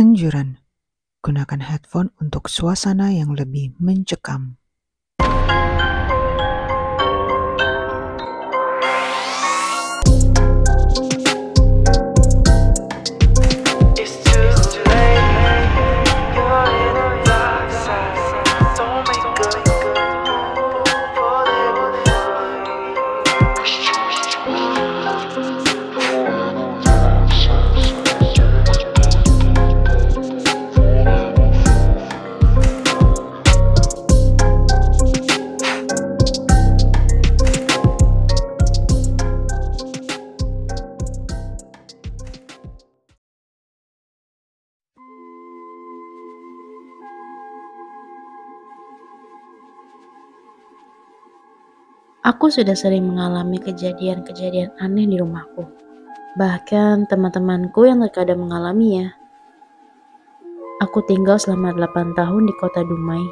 Anjuran: gunakan headphone untuk suasana yang lebih mencekam. Aku sudah sering mengalami kejadian-kejadian aneh di rumahku. Bahkan teman-temanku yang terkadang mengalaminya. Aku tinggal selama 8 tahun di kota Dumai,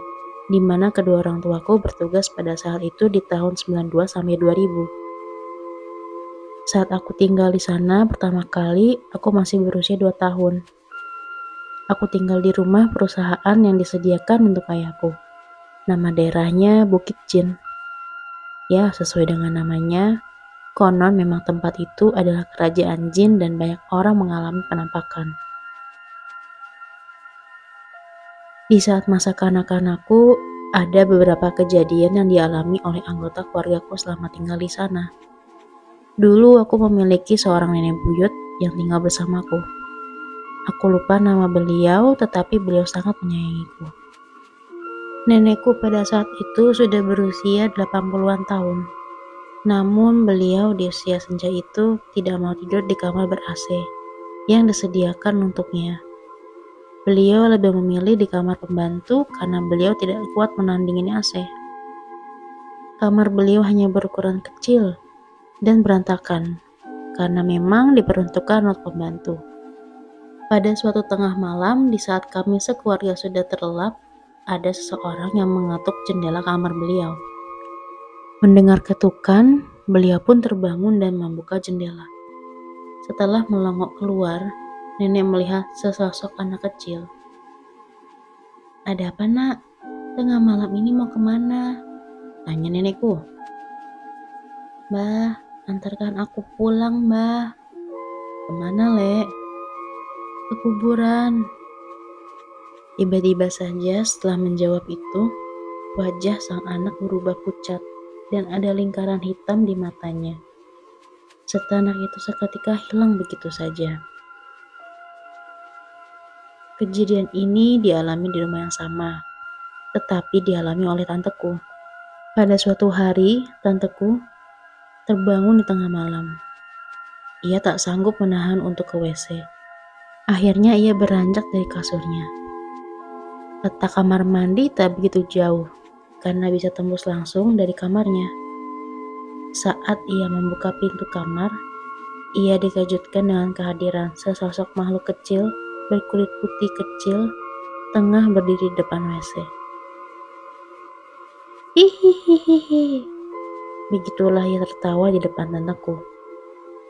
di mana kedua orang tuaku bertugas pada saat itu di tahun 92 sampai 2000. Saat aku tinggal di sana pertama kali, aku masih berusia 2 tahun. Aku tinggal di rumah perusahaan yang disediakan untuk ayahku. Nama daerahnya Bukit Jin. Ya, sesuai dengan namanya, konon memang tempat itu adalah kerajaan jin dan banyak orang mengalami penampakan. Di saat masa kanak-kanakku, ada beberapa kejadian yang dialami oleh anggota keluargaku selama tinggal di sana. Dulu aku memiliki seorang nenek buyut yang tinggal bersamaku. Aku lupa nama beliau, tetapi beliau sangat menyayangiku. Nenekku pada saat itu sudah berusia 80-an tahun. Namun beliau di usia senja itu tidak mau tidur di kamar ber-AC yang disediakan untuknya. Beliau lebih memilih di kamar pembantu karena beliau tidak kuat menandingin AC. Kamar beliau hanya berukuran kecil dan berantakan karena memang diperuntukkan untuk pembantu. Pada suatu tengah malam, di saat kami sekeluarga sudah terlelap, ada seseorang yang mengetuk jendela kamar beliau. Mendengar ketukan, beliau pun terbangun dan membuka jendela. Setelah melongok keluar, nenek melihat sesosok anak kecil. Ada apa nak? Tengah malam ini mau ke mana? Tanya nenekku. Mbah, antarkan aku pulang, mbah. Ke mana, Lek? Ke kuburan. Tiba-tiba saja setelah menjawab itu, wajah sang anak berubah pucat dan ada lingkaran hitam di matanya. Serta itu seketika hilang begitu saja. Kejadian ini dialami di rumah yang sama, tetapi dialami oleh tanteku. Pada suatu hari, tanteku terbangun di tengah malam. Ia tak sanggup menahan untuk ke WC. Akhirnya ia beranjak dari kasurnya. Letak kamar mandi tak begitu jauh, karena bisa tembus langsung dari kamarnya. Saat ia membuka pintu kamar, ia dikejutkan dengan kehadiran sesosok makhluk kecil berkulit putih kecil tengah berdiri di depan WC. Hihihihi. Begitulah ia tertawa di depan tanteku.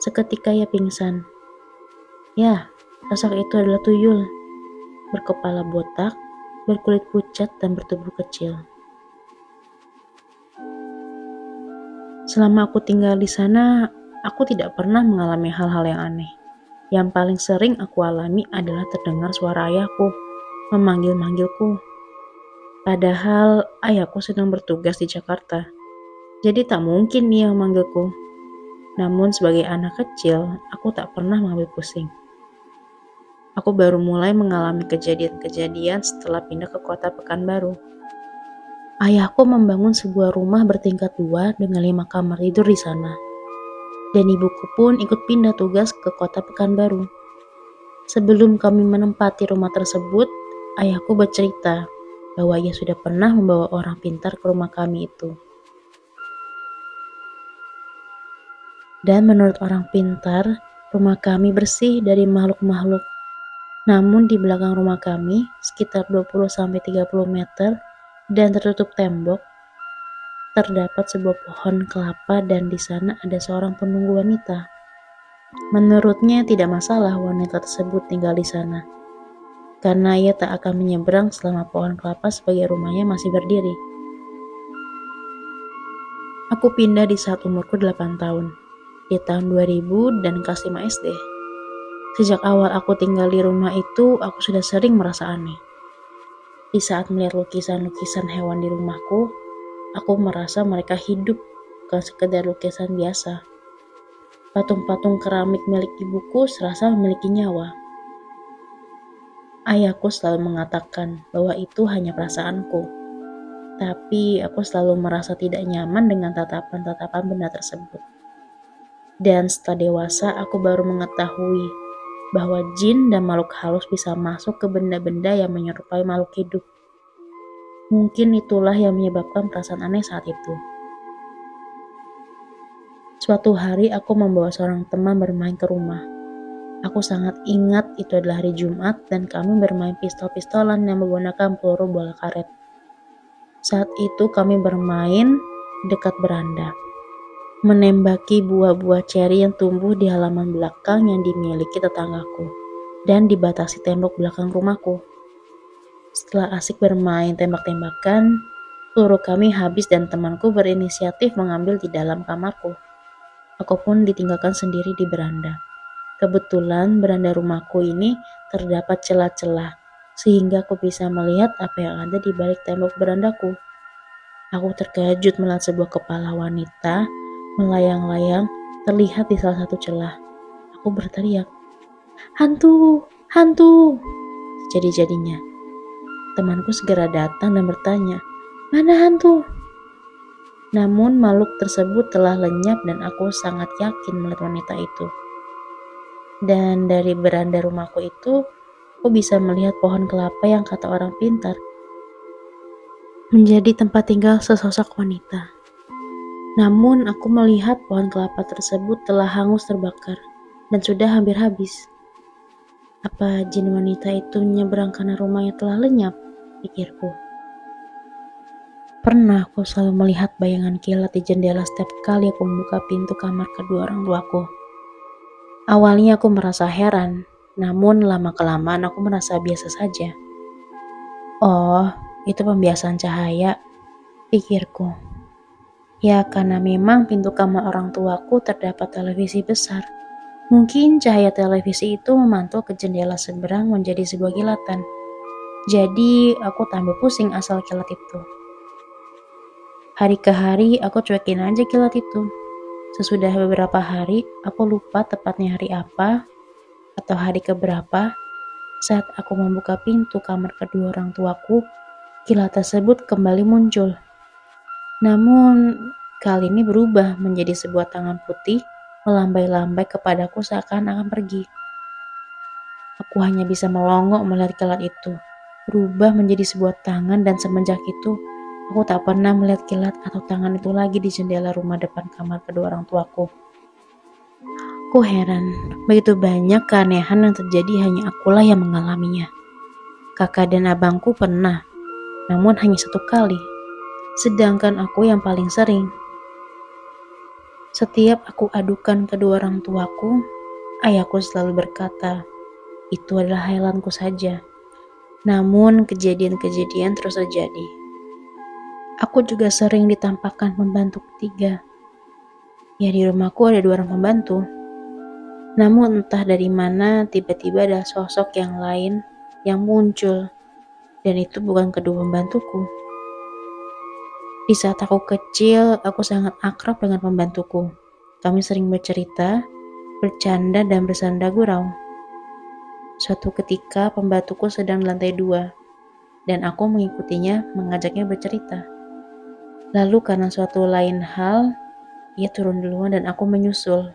Seketika ia pingsan. Ya, sosok itu adalah tuyul. Berkepala botak, berkulit pucat dan bertubuh kecil. Selama aku tinggal di sana, aku tidak pernah mengalami hal-hal yang aneh. Yang paling sering aku alami adalah terdengar suara ayahku memanggil-manggilku. Padahal ayahku sedang bertugas di Jakarta, jadi tak mungkin ia memanggilku. Namun sebagai anak kecil, aku tak pernah mengambil pusing. Aku baru mulai mengalami kejadian-kejadian setelah pindah ke kota Pekanbaru. Ayahku membangun sebuah rumah bertingkat dua dengan lima kamar tidur di sana dan ibuku pun ikut pindah tugas ke kota Pekanbaru. Sebelum kami menempati rumah tersebut, ayahku bercerita bahwa ia sudah pernah membawa orang pintar ke rumah kami itu. Dan menurut orang pintar, rumah kami bersih dari makhluk-makhluk. Namun di belakang rumah kami, sekitar 20-30 meter dan tertutup tembok, terdapat sebuah pohon kelapa dan di sana ada seorang penunggu wanita. Menurutnya tidak masalah wanita tersebut tinggal di sana. karena ia tak akan menyeberang selama pohon kelapa sebagai rumahnya masih berdiri. Aku pindah di saat umurku 8 tahun, di tahun 2000 dan kelas 5 SD. Sejak awal aku tinggal di rumah itu, aku sudah sering merasa aneh. Di saat melihat lukisan-lukisan hewan di rumahku, aku merasa mereka hidup, bukan sekedar lukisan biasa. Patung-patung keramik milik ibuku serasa memiliki nyawa. Ayahku selalu mengatakan bahwa itu hanya perasaanku tapi aku selalu merasa tidak nyaman dengan tatapan-tatapan benda tersebut. Dan setelah dewasa, aku baru mengetahui bahwa jin dan makhluk halus bisa masuk ke benda-benda yang menyerupai makhluk hidup. Mungkin itulah yang menyebabkan perasaan aneh saat itu. Suatu hari aku membawa seorang teman bermain ke rumah. Aku sangat ingat itu adalah hari Jumat dan kami bermain pistol-pistolan yang menggunakan peluru bola karet. Saat itu kami bermain dekat beranda, menembaki buah-buah ceri yang tumbuh di halaman belakang yang dimiliki tetanggaku dan dibatasi tembok belakang rumahku. Setelah asik bermain tembak-tembakan, peluru kami habis dan temanku berinisiatif mengambil di dalam kamarku. Aku pun ditinggalkan sendiri di beranda. Kebetulan beranda rumahku ini terdapat celah-celah sehingga aku bisa melihat apa yang ada di balik tembok berandaku. Aku terkejut melihat sebuah kepala wanita melayang-layang terlihat di salah satu celah. Aku berteriak, "Hantu! Hantu!" Jadi-jadinya, temanku segera datang dan bertanya, "Mana hantu?" Namun makhluk tersebut telah lenyap dan aku sangat yakin melihat wanita itu. Dan dari beranda rumahku itu, aku bisa melihat pohon kelapa yang kata orang pintar menjadi tempat tinggal sesosok wanita. Namun aku melihat pohon kelapa tersebut telah hangus terbakar dan sudah hampir habis. Apa jin wanita itu menyeberang karena rumahnya telah lenyap? Pikirku. Pernah aku selalu melihat bayangan kilat di jendela setiap kali aku membuka pintu kamar kedua orang tuaku. Awalnya aku merasa heran namun lama-kelamaan aku merasa biasa saja. Oh, itu pembiasaan cahaya, pikirku. Ya, karena memang pintu kamar orang tuaku terdapat televisi besar. Mungkin cahaya televisi itu memantul ke jendela seberang menjadi sebuah kilatan. Jadi, aku tambah pusing asal kilat itu. Hari ke hari, aku cuekin aja kilat itu. Sesudah beberapa hari, aku lupa tepatnya hari apa, atau hari keberapa, saat aku membuka pintu kamar kedua orang tuaku, kilat tersebut kembali muncul. Namun, kali ini berubah menjadi sebuah tangan putih melambai-lambai kepadaku seakan akan pergi. Aku hanya bisa melongok melihat kilat itu, berubah menjadi sebuah tangan dan semenjak itu, aku tak pernah melihat kilat atau tangan itu lagi di jendela rumah depan kamar kedua orang tuaku. Aku heran, begitu banyak keanehan yang terjadi hanya akulah yang mengalaminya. Kakak dan abangku pernah, namun hanya satu kali. Sedangkan aku yang paling sering. Setiap aku adukan kedua orang tuaku, ayahku selalu berkata, itu adalah hayalanku saja. Namun kejadian-kejadian terus terjadi. Aku juga sering ditampakkan pembantu ketiga. Ya di rumahku ada dua orang pembantu, namun entah dari mana tiba-tiba ada sosok yang lain yang muncul dan itu bukan kedua pembantuku. Di saat aku kecil, aku sangat akrab dengan pembantuku. Kami sering bercerita, bercanda, dan bersanda gurau. Suatu ketika pembantuku sedang lantai dua, dan aku mengikutinya mengajaknya bercerita. Lalu karena suatu lain hal, ia turun duluan dan aku menyusul.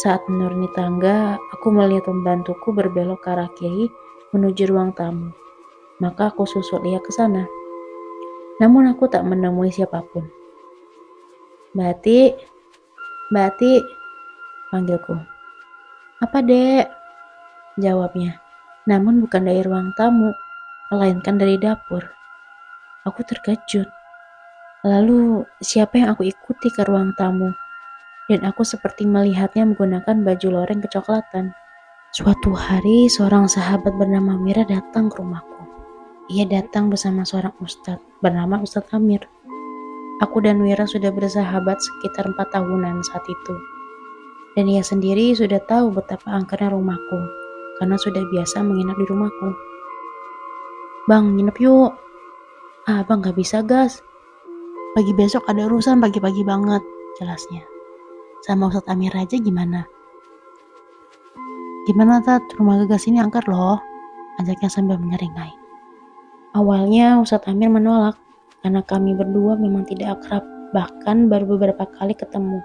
Saat menuruni tangga, aku melihat pembantuku berbelok ke arah kiri menuju ruang tamu. Maka aku susul ia ke sana. Namun aku tak menemui siapa pun. Bati, Bati, panggilku. Apa dek? Jawabnya. Namun bukan dari ruang tamu, melainkan dari dapur. Aku terkejut. Lalu siapa yang aku ikuti ke ruang tamu? dan aku seperti melihatnya menggunakan baju loreng kecoklatan. Suatu hari, seorang sahabat bernama Wira datang ke rumahku. Ia datang bersama seorang ustadz bernama Ustadz Amir. Aku dan Wira sudah bersahabat sekitar empat tahunan saat itu. Dan ia sendiri sudah tahu betapa angkernya rumahku, karena sudah biasa menginap di rumahku. Bang, nginep yuk. Ah, bang gak bisa gas. Pagi besok ada urusan pagi-pagi banget, jelasnya. Sama Ustadz Amir aja gimana? Gimana Tat, rumah gagas ini angker loh, ajaknya sambil menyeringai. Awalnya Ustadz Amir menolak, karena kami berdua memang tidak akrab, bahkan baru beberapa kali ketemu.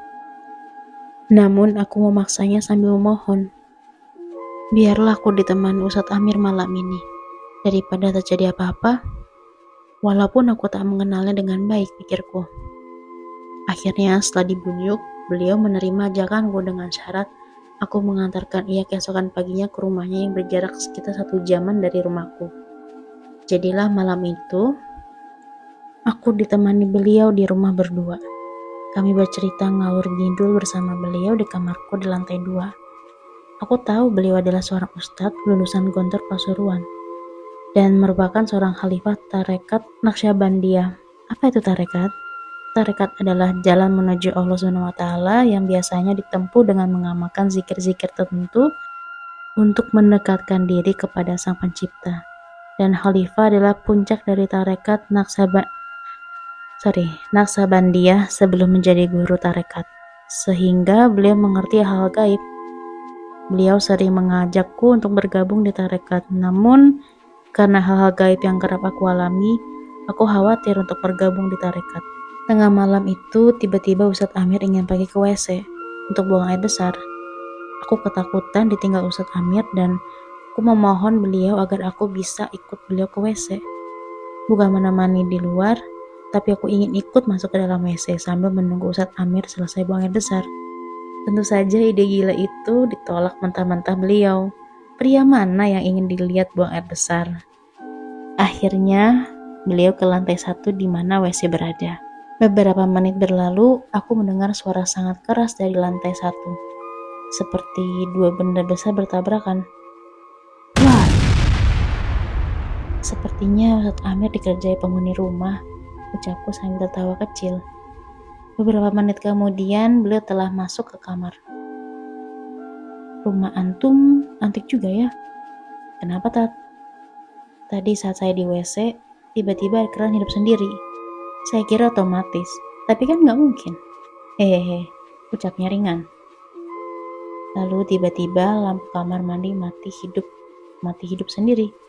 Namun aku memaksanya sambil memohon. Biarlah aku ditemani Ustadz Amir malam ini, daripada terjadi apa-apa, walaupun aku tak mengenalnya dengan baik pikirku. Akhirnya setelah dibujuk, beliau menerima ajakanku dengan syarat aku mengantarkan ia keesokan paginya ke rumahnya yang berjarak sekitar satu jaman dari rumahku. Jadilah malam itu, aku ditemani beliau di rumah berdua. Kami bercerita ngawur gindul bersama beliau di kamarku di lantai dua. Aku tahu beliau adalah seorang ustadz lulusan Gontor Pasuruan dan merupakan seorang khalifah tarekat Naqsyabandiyah. Apa itu tarekat? Tarekat adalah jalan menuju Allah taala yang biasanya ditempuh dengan mengamalkan zikir-zikir tertentu untuk mendekatkan diri kepada Sang Pencipta. Dan khalifah adalah puncak dari tarekat Naqsyabandiyah sorry, Naksabandiyah sebelum menjadi guru tarekat, sehingga beliau mengerti hal gaib. Beliau sering mengajakku untuk bergabung di tarekat, namun karena hal-hal gaib yang kerap aku alami, aku khawatir untuk bergabung di tarekat. Tengah malam itu, tiba-tiba Ustadz Amir ingin pergi ke WC untuk buang air besar. Aku ketakutan ditinggal Ustadz Amir dan aku memohon beliau agar aku bisa ikut beliau ke WC. Bukan menemani di luar, tapi aku ingin ikut masuk ke dalam WC sambil menunggu Ustadz Amir selesai buang air besar. Tentu saja ide gila itu ditolak mentah-mentah beliau. Pria mana yang ingin dilihat buang air besar? Akhirnya, beliau ke lantai satu di mana WC berada. Beberapa menit berlalu, aku mendengar suara sangat keras dari lantai satu. Seperti dua benda besar bertabrakan. Sepertinya Ustadz Amir dikerjai penghuni rumah ucapku sambil tertawa kecil. Beberapa menit kemudian, beliau telah masuk ke kamar. Rumah antum antik juga ya? Kenapa, Tat? Tadi saat saya di WC, tiba-tiba keran hidup sendiri. Saya kira otomatis, tapi kan nggak mungkin. Hehehe, ucapnya ringan. Lalu tiba-tiba lampu kamar mandi mati hidup, mati hidup sendiri.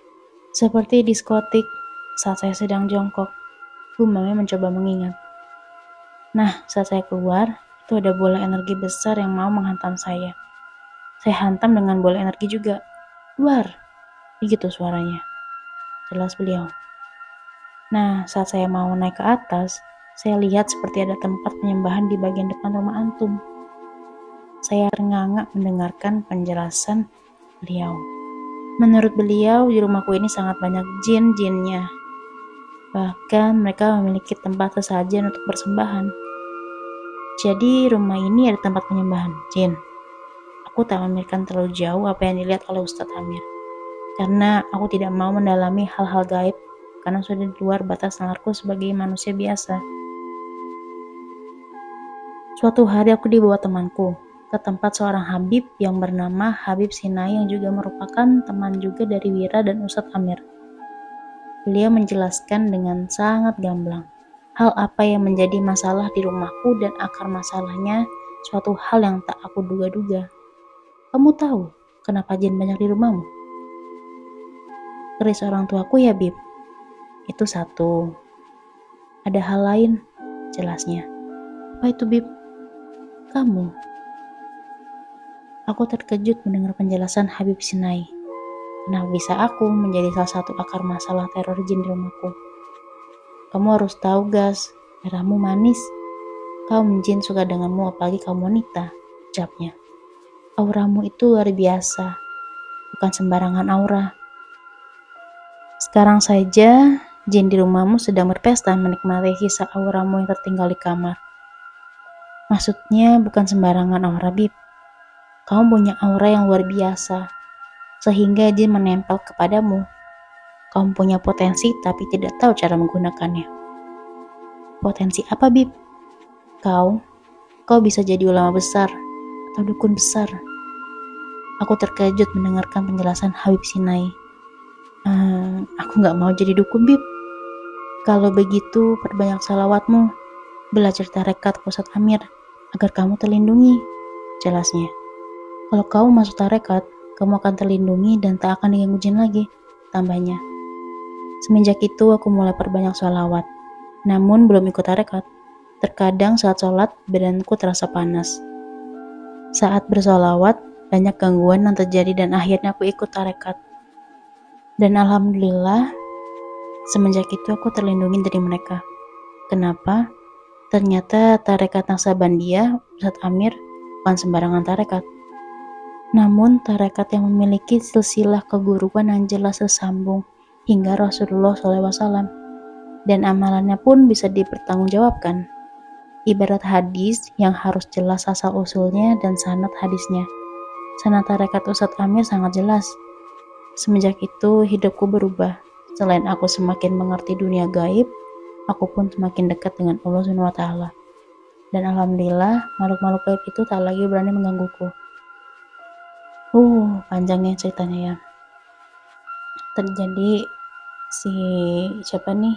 Seperti diskotik saat saya sedang jongkok. Gumamnya mencoba mengingat. Nah, saat saya keluar, itu ada bola energi besar yang mau menghantam saya. Saya hantam dengan bola energi juga. Keluar! Begitu suaranya. Jelas beliau. Nah, saat saya mau naik ke atas, saya lihat seperti ada tempat penyembahan di bagian depan rumah antum. Saya ternganga mendengarkan penjelasan beliau. Menurut beliau, di rumahku ini sangat banyak jin-jinnya Bahkan mereka memiliki tempat sesajen untuk persembahan. Jadi rumah ini ada tempat penyembahan jin. Aku tak memikirkan terlalu jauh apa yang dilihat oleh Ustadz Amir. Karena aku tidak mau mendalami hal-hal gaib karena sudah di luar batas nalarku sebagai manusia biasa. Suatu hari aku dibawa temanku ke tempat seorang Habib yang bernama Habib Sinai yang juga merupakan teman juga dari Wira dan Ustadz Amir. Beliau menjelaskan dengan sangat gamblang hal apa yang menjadi masalah di rumahku dan akar masalahnya suatu hal yang tak aku duga-duga. Kamu tahu kenapa jin banyak di rumahmu? Keris orang tuaku ya, Bib. Itu satu. Ada hal lain, jelasnya. Apa itu, Bib? Kamu. Aku terkejut mendengar penjelasan Habib Sinai. Nah, bisa aku menjadi salah satu akar masalah teror jin di rumahku? Kamu harus tahu, Gas, darahmu manis. Kaum jin suka denganmu apalagi kaum wanita, ucapnya. Auramu itu luar biasa, bukan sembarangan aura. Sekarang saja, jin di rumahmu sedang berpesta menikmati sisa auramu yang tertinggal di kamar. Maksudnya bukan sembarangan aura, Bib. Kamu punya aura yang luar biasa sehingga jin menempel kepadamu. Kamu punya potensi tapi tidak tahu cara menggunakannya. Potensi apa, Bib? Kau, kau bisa jadi ulama besar atau dukun besar. Aku terkejut mendengarkan penjelasan Habib Sinai. Ehm, aku nggak mau jadi dukun, Bib. Kalau begitu, perbanyak salawatmu. Belajar tarekat pusat Amir agar kamu terlindungi. Jelasnya. Kalau kamu masuk tarekat, kamu akan terlindungi dan tak akan diganggu jin lagi. Tambahnya. Semenjak itu aku mulai perbanyak sholawat. Namun belum ikut tarekat. Terkadang saat sholat, badanku terasa panas. Saat bersolawat, banyak gangguan yang terjadi dan akhirnya aku ikut tarekat. Dan alhamdulillah, semenjak itu aku terlindungi dari mereka. Kenapa? Ternyata tarekat Naksabandia, Ustadz Amir, bukan sembarangan tarekat. Namun tarekat yang memiliki silsilah keguruan yang jelas tersambung hingga Rasulullah SAW dan amalannya pun bisa dipertanggungjawabkan. Ibarat hadis yang harus jelas asal usulnya dan sanat hadisnya. Sanat tarekat Ustadz Amir sangat jelas. Semenjak itu hidupku berubah. Selain aku semakin mengerti dunia gaib, aku pun semakin dekat dengan Allah SWT. Dan alhamdulillah makhluk-makhluk gaib itu tak lagi berani menggangguku. Uh, panjangnya ceritanya ya. Terjadi si siapa nih?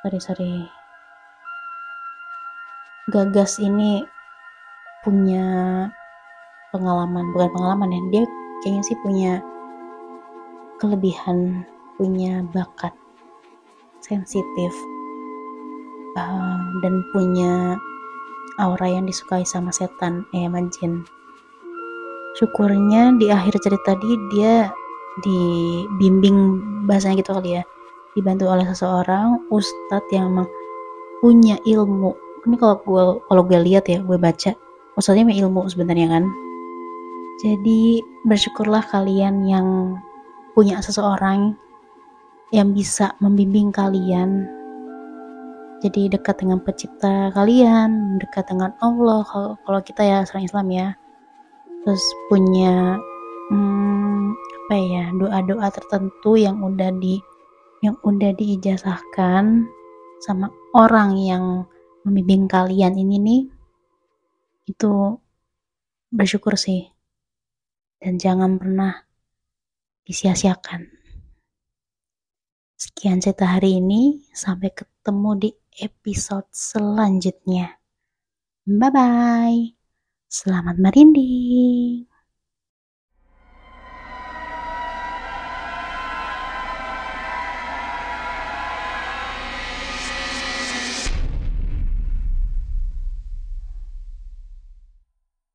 Sorry sorry. Gagas ini punya pengalaman bukan pengalaman ya dia kayaknya sih punya kelebihan punya bakat sensitif uh, dan punya aura yang disukai sama setan eh sama jin syukurnya di akhir cerita tadi dia dibimbing bahasanya gitu kali ya dibantu oleh seseorang ustadz yang memang punya ilmu. Ini kalau gue kalau gue lihat ya gue baca ustadznya punya ilmu sebenarnya kan. Jadi bersyukurlah kalian yang punya seseorang yang bisa membimbing kalian. Jadi dekat dengan pencipta kalian dekat dengan Allah kalau, kita ya orang Islam ya terus punya hmm, apa ya doa-doa tertentu yang udah di yang udah diijazahkan sama orang yang membimbing kalian ini nih itu bersyukur sih. Dan jangan pernah disia-siakan. Sekian cerita hari ini sampai ketemu di episode selanjutnya. Bye bye selamat merinding